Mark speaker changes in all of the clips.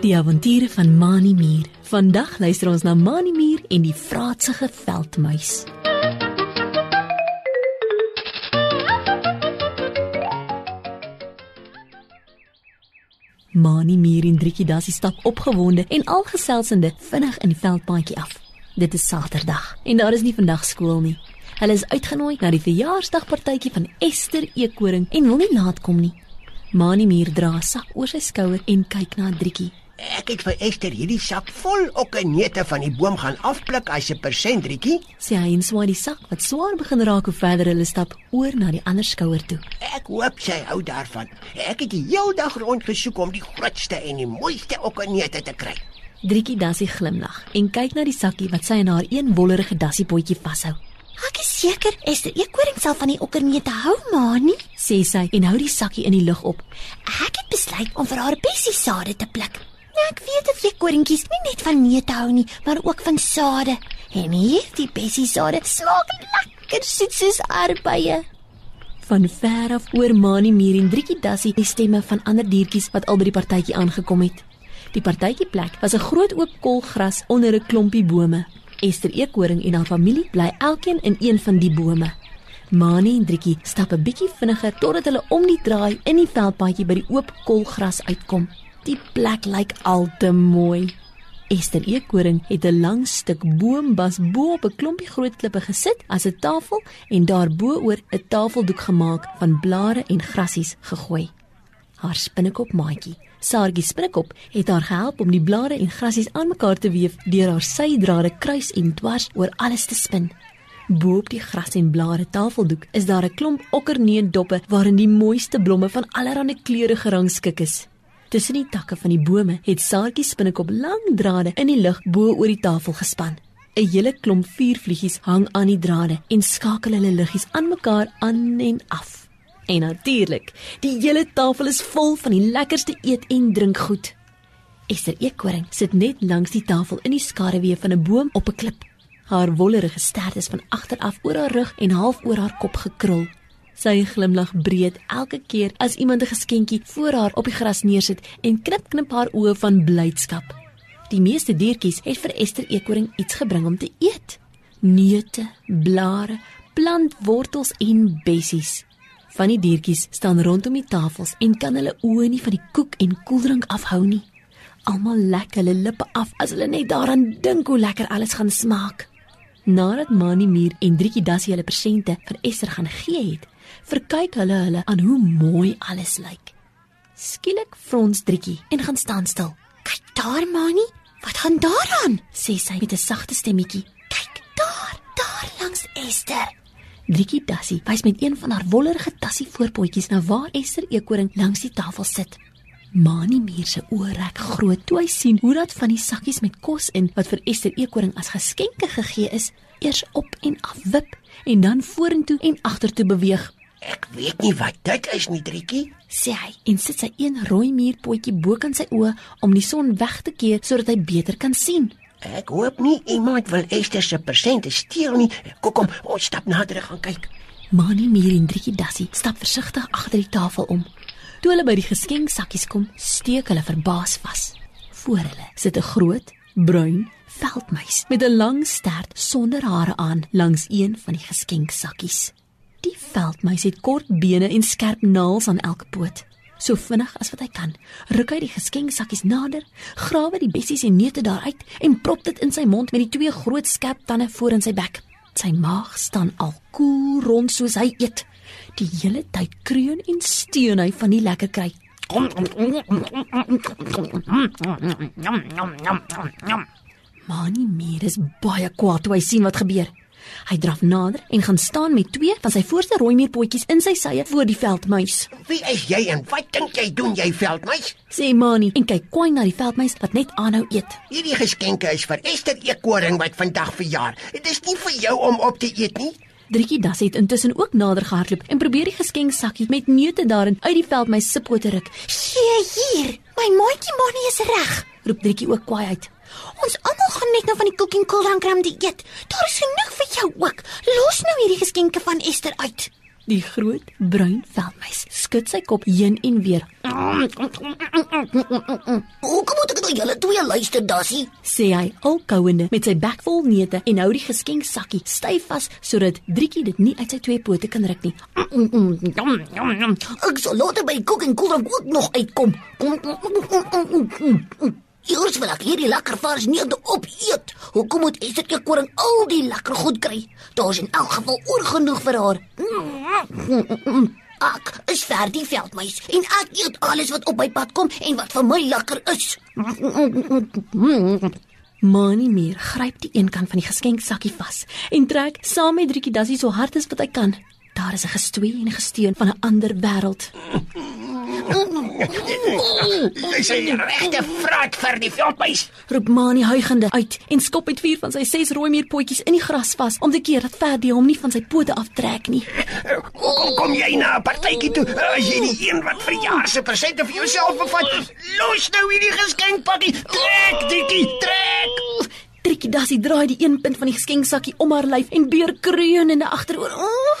Speaker 1: Die avonture van Mani Mier. Vandag luister ons na Mani Mier en die vraatsige veldmuis. Mani Mier en Driekie Dassie stap opgewonde en algeselsende vinnig in die veldpaadjie af. Dit is Saterdag en daar is nie vandag skool nie. Hulle is uitgenooi na die verjaarsdagpartytjie van Esther Eekoring en wil nie laat kom nie. Mani Mier dra sak oor sy skouer en kyk na Driekie.
Speaker 2: Ek het vir Esther hierdie sak vol okkenete van die boom gaan afpluk as 'n persent, Rietjie.
Speaker 1: Sê hy en swaai die sak wat swaar begin raak hoe verder hulle stap oor na die ander skouer toe.
Speaker 2: Ek hoop sy hou daarvan. Ek het die hele dag rondgesoek om die grootste en die mooiste okkenete te kry.
Speaker 1: Driekie Dassie glimlag en kyk na die sakkie wat sy in haar een wollerige dassiepotjie vashou.
Speaker 3: Ek is seker Esther Eekoring sal van die okkernete hou, Mani,
Speaker 1: sê sy en hou die sakkie in die lug op.
Speaker 3: Ek het besluit om vir haar bessie sade te pluk. Nou ek weet dat eekoringkies nie net van neute hou nie, maar ook van sade. En hierdie bessie sade smaak lekker soet soos aardbeie.
Speaker 1: Van ver af oor Mani Mier en Driekie Dassie die stemme van ander diertjies wat al by die partytjie aangekom het. Die partytjie plek was 'n groot oop kolgras onder 'n klompie bome. Esther Eekoring en haar familie bly elkeen in een van die bome. Mani en Driekie stap 'n bietjie vinniger totdat hulle om die draai in die veldpaadjie by die oop kolgras uitkom. Die plek lyk al te mooi. Esther Eekoring het 'n lang stuk boombas bo op 'n klompie groot klippe gesit as 'n tafel en daarbo-oor 'n tafeldoek gemaak van blare en grassies gegooi. Haar spinnekop maatjie, Saartjie Spinnekop, het haar gehelp om die blare en grassies aan mekaar te weef deur haar sydrade kruis en dwars oor alles te spin. Bo op die gras en blare tafeldoek is daar 'n klomp okkerneedoppe waarin die mooiste blomme van allerlei kleure gerangskik is. Tussen die takke van die bome het Saartjie Spinnekop lang drade in die lug bo oor die tafel gespan. 'n Hele klomp vuurvliegies hang aan die drade en skakel hulle liggies aan mekaar aan en af. En natuurlik, die hele tafel is vol van die lekkerste eet en drinkgoed. Esther Eekoring sit net langs die tafel in die skaduwee van 'n boom op 'n klip. Haar wollerige stert is van agter af oor haar rug en half oor haar kop gekrul. Sy glimlag breed elke keer as iemand 'n geskenkie voor haar op die gras neersit en knip knip haar oë van blydskap. Die meeste diertjies het vir Esther Eekoring iets gebring om te eet. Neute, blare, plantwortels en bessies. Van die diertjies staan rondom die tafels en kan hulle oë nie van die koek en koeldrank afhou nie. Almal lek hulle lippe af as hulle net daaraan dink hoe lekker alles gaan smaak. Nadat Mani Mier en Driekie Dassie hulle persente vir Esther gaan gee het, verkyk hulle hulle aan hoe mooi alles lyk. Skielik frons Driekie en gaan staan stil.
Speaker 3: Kyk daar, Mani. Wat gaan daaraan?
Speaker 1: sê sy met 'n sagte stemmetjie.
Speaker 3: Kyk daar, daar langs Esther.
Speaker 1: Driekie Dassie wys met een van haar wollerige tassie voorpotjies na waar Esther Eekoring langs die tafel sit. Mani Mier se oë rek groot toe hy sien hoe dat van die sakkies met kos in wat vir Esther Eekoring as geskenke gegee is, eers op en af wip en dan vorentoe en agtertoe beweeg.
Speaker 2: Ek weet nie wat dit is nie, Driekie.
Speaker 1: sê hy en sit sy een rooi muurpotjie bokant sy oë om die son weg te keer sodat hy beter kan sien.
Speaker 2: Ek hoop nie iemand wil Esther se persente steel nie. Kom kom, ons stap nader gaan kyk.
Speaker 1: Mani Mier en Driekie Dassie stap versigtig agter die tafel om. Toe hulle by die geskenksakkies kom, steek hulle verbaas vas. Voor hulle sit 'n groot, bruin veldmuis met 'n lang stert sonder hare aan langs een van die geskenksakkies. Die veldmuis het kort bene en skerp naels aan elke poot. So vinnig as wat hy kan, ruk hy die geskenksakkies nader, grawe die bessies en neute daaruit en prop dit in sy mond met die twee groot skerp tande voor in sy bek. Sy maag staan al koel rond soos hy eet. Die hele tyd kreun en steun hy van die lekker kry. Mani Mier is baie kwaad toe hy sien wat gebeur. Hy draf nader en gaan staan met twee van sy voorste rooi muurpotjies in sy sye voor die veldmuis.
Speaker 2: Wie is jy en wat dink jy doen jy veldmuis?
Speaker 1: Sê Mani en kyk kwyn na die veldmuis wat net aanhou eet.
Speaker 2: Hierdie geskenke is vir Esther Eekoring wat vandag verjaar. Dit is nie vir jou om op te eet nie.
Speaker 1: Driekie Das het intussen ook nader gehardloop en probeer die geskenksakkie met neute daarin uit die veldmuis se pote ruk.
Speaker 3: "Gee hier, my maatjie Mani is reg,"
Speaker 1: Roep Driekie ook kwaai uit.
Speaker 3: Ons almal gaan net nou van die koekie en koeldrank kram die eet. Daar is genoeg vir jou ook. Los nou hierdie geskenke van Esther uit.
Speaker 1: Die groot bruin veldmuis skud sy kop heen en weer.
Speaker 3: Hoekom moet ek nou julle twee luister, Dassie?
Speaker 1: sê hy al kauende met sy bek vol neute en hou die geskenksakkie styf vas sodat Drietjie dit nie uit sy twee pote kan ruk nie.
Speaker 3: Ek sal later by die kook en koeldrank ook nog uitkom. Eers wil ek hierdie lekker vars nie op eet. Hoekom moet Esther eekoring al die lekker goed kry? Daar's in elk geval oorgenoeg vir haar. Ek is verdie veldmuis en ek eet alles wat op my pad kom en wat vir my lekker is.
Speaker 1: Mani Mier gryp die een kant van die geskenksakkie vas en trek saam met Drietjie Dassie so hard as wat hy kan. Daar is 'n gestwee en 'n gesteun van 'n ander wêreld.
Speaker 2: Dis 'n regte vraat vir die veldmuis.
Speaker 1: Roep Mani huigende uit en skop met vier van sy ses rooi meerpotjies in die gras vas om te keer dat Verdie hom nie van sy pote aftrek nie.
Speaker 2: Kom kom jy na 'n partytjie toe as jy die een wat verjaar se presente vir jouself bevat. Los nou hierdie geskenkpakkie. Trek dikkie, trek.
Speaker 1: Trikkie Dassie draai die een punt van die geskenksakkie om haar lyf en beur kreunende agteroor. Oh, oh.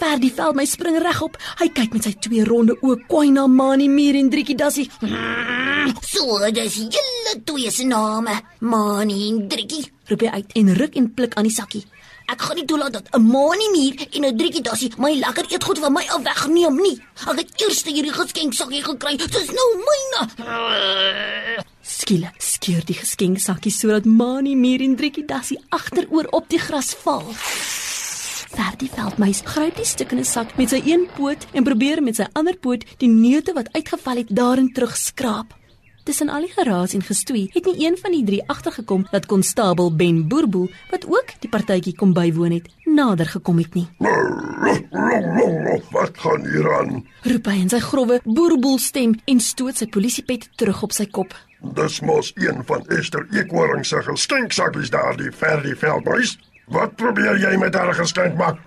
Speaker 1: Verdie vel my spring regop. Hy kyk met sy twee ronde oë kwai na Mani Mier en Trikkie Dassie.
Speaker 3: So, dis julle twee se name, Mani en Driekie.
Speaker 1: Roep hy uit en ruk en pluk aan die sakkie.
Speaker 3: Ek gaan nie toelaat dat 'n Mani muur en 'n Driekie Dassie my lekker eetgoed van my af wegneem nie. Ek het eers hierdie geskenksakkie gekry. Dis nou myne.
Speaker 1: Skielik skeur die geskenksakkie sodat Mani Mier en Trikkie Dassie agteroor op die gras val. Verdie veldmuis gryp die stukkende sak met sy een poot en probeer met sy ander poot die neute wat uitgeval het daarin terugskraap. Tussen al die geraas en gestoei het nie een van die drie agtergekom dat konstabel Ben Boerboel, wat ook die partytjie kom bywoon het, nader gekom het nie.
Speaker 4: Wat gaan hier aan?
Speaker 1: Roep hy in sy grouwe boerboel stem en stoot sy polisiepet terug op sy kop.
Speaker 4: Dis mos een van Esther Eekhoring se geskenksakkies daardie verdie veldmuis. Wat probeer jy met haar geskenk maak?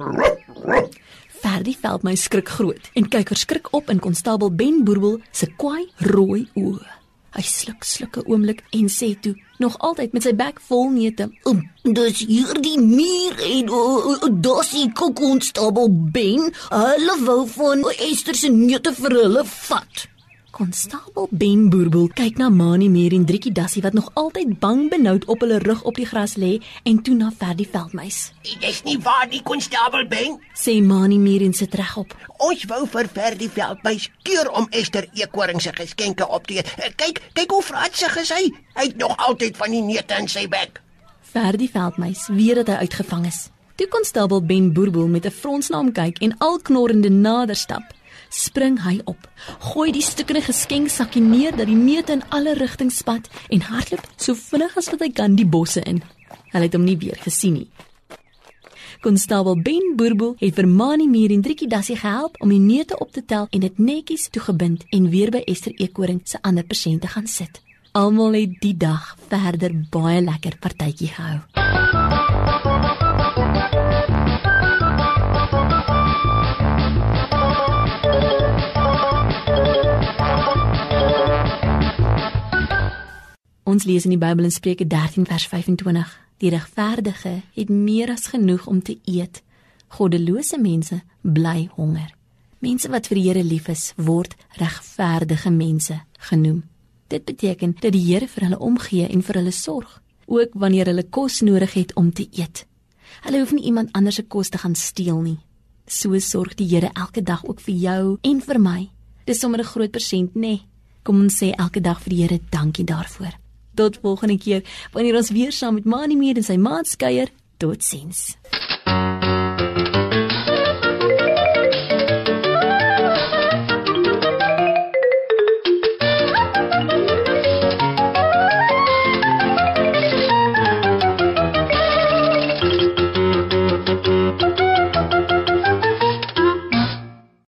Speaker 1: Verdie veld my skrik groot en kyk verskrik op in konstabel Ben Boerboel se kwaai rooi oë. Hy sluk sluk 'n oomblik en sê toe, nog altyd met sy bek vol neute:
Speaker 3: Um, dis hierdie muur en uh, uh, Dassie kokonstabel Ben. Hulle wou van Esther se neute vir hulle vat.
Speaker 1: Konstabel Ben Boerboel kyk na Mani Meer en Driekie Dassie wat nog altyd bang benoud op hulle rug op die gras lê en toe na Verdie veldmuis.
Speaker 2: Dis nie waar die konstabel ben.
Speaker 1: Sê Mani Meer en sit regop.
Speaker 2: Ons wou vir Verdie veldmuis keer om Esther Eekhoring se geskenke op te eet. Kyk, kyk hoe vratsig is hy. Hy het nog altyd van die neute in sy bek.
Speaker 1: Verdie veldmuis weet dat hy uitgevang is. Toe konstabel Ben Boerboel met 'n frons na hom kyk en al knorrende nader stap, spring hy op, gooi die stukkende geskenksakkie neer dat die neute in alle rigtings spat en hardloop so vinnig as wat hy kan die bosse in. Hulle het hom nie weer gesien nie. Konstabel Ben Boerboel het vir Mani Mier en Driekie Dassie gehelp om die neute op te tel en dit netjies toegebind en weer by Esther Eekhoring se ander pasiënte gaan sit. Almal het die dag verder baie lekker partytjie gehou. Ons lees in die Bybel in Spreuke 13 vers 25: Die regverdige het meer as genoeg om te eet. Goddelose mense bly honger. Mense wat vir die Here lief is, word regverdige mense genoem. Dit beteken dat die Here vir hulle omgee en vir hulle sorg, ook wanneer hulle kos nodig het om te eet. Hulle hoef nie iemand anders se kos te gaan steel nie. So sorg die Here elke dag ook vir jou en vir my. Dis sommer 'n groot persent, nê? Nee. Kom ons sê elke dag vir die Here dankie daarvoor. Tot volgende keer wanneer ons weer saam met Mani Meer en sy maat kuier. Totsiens.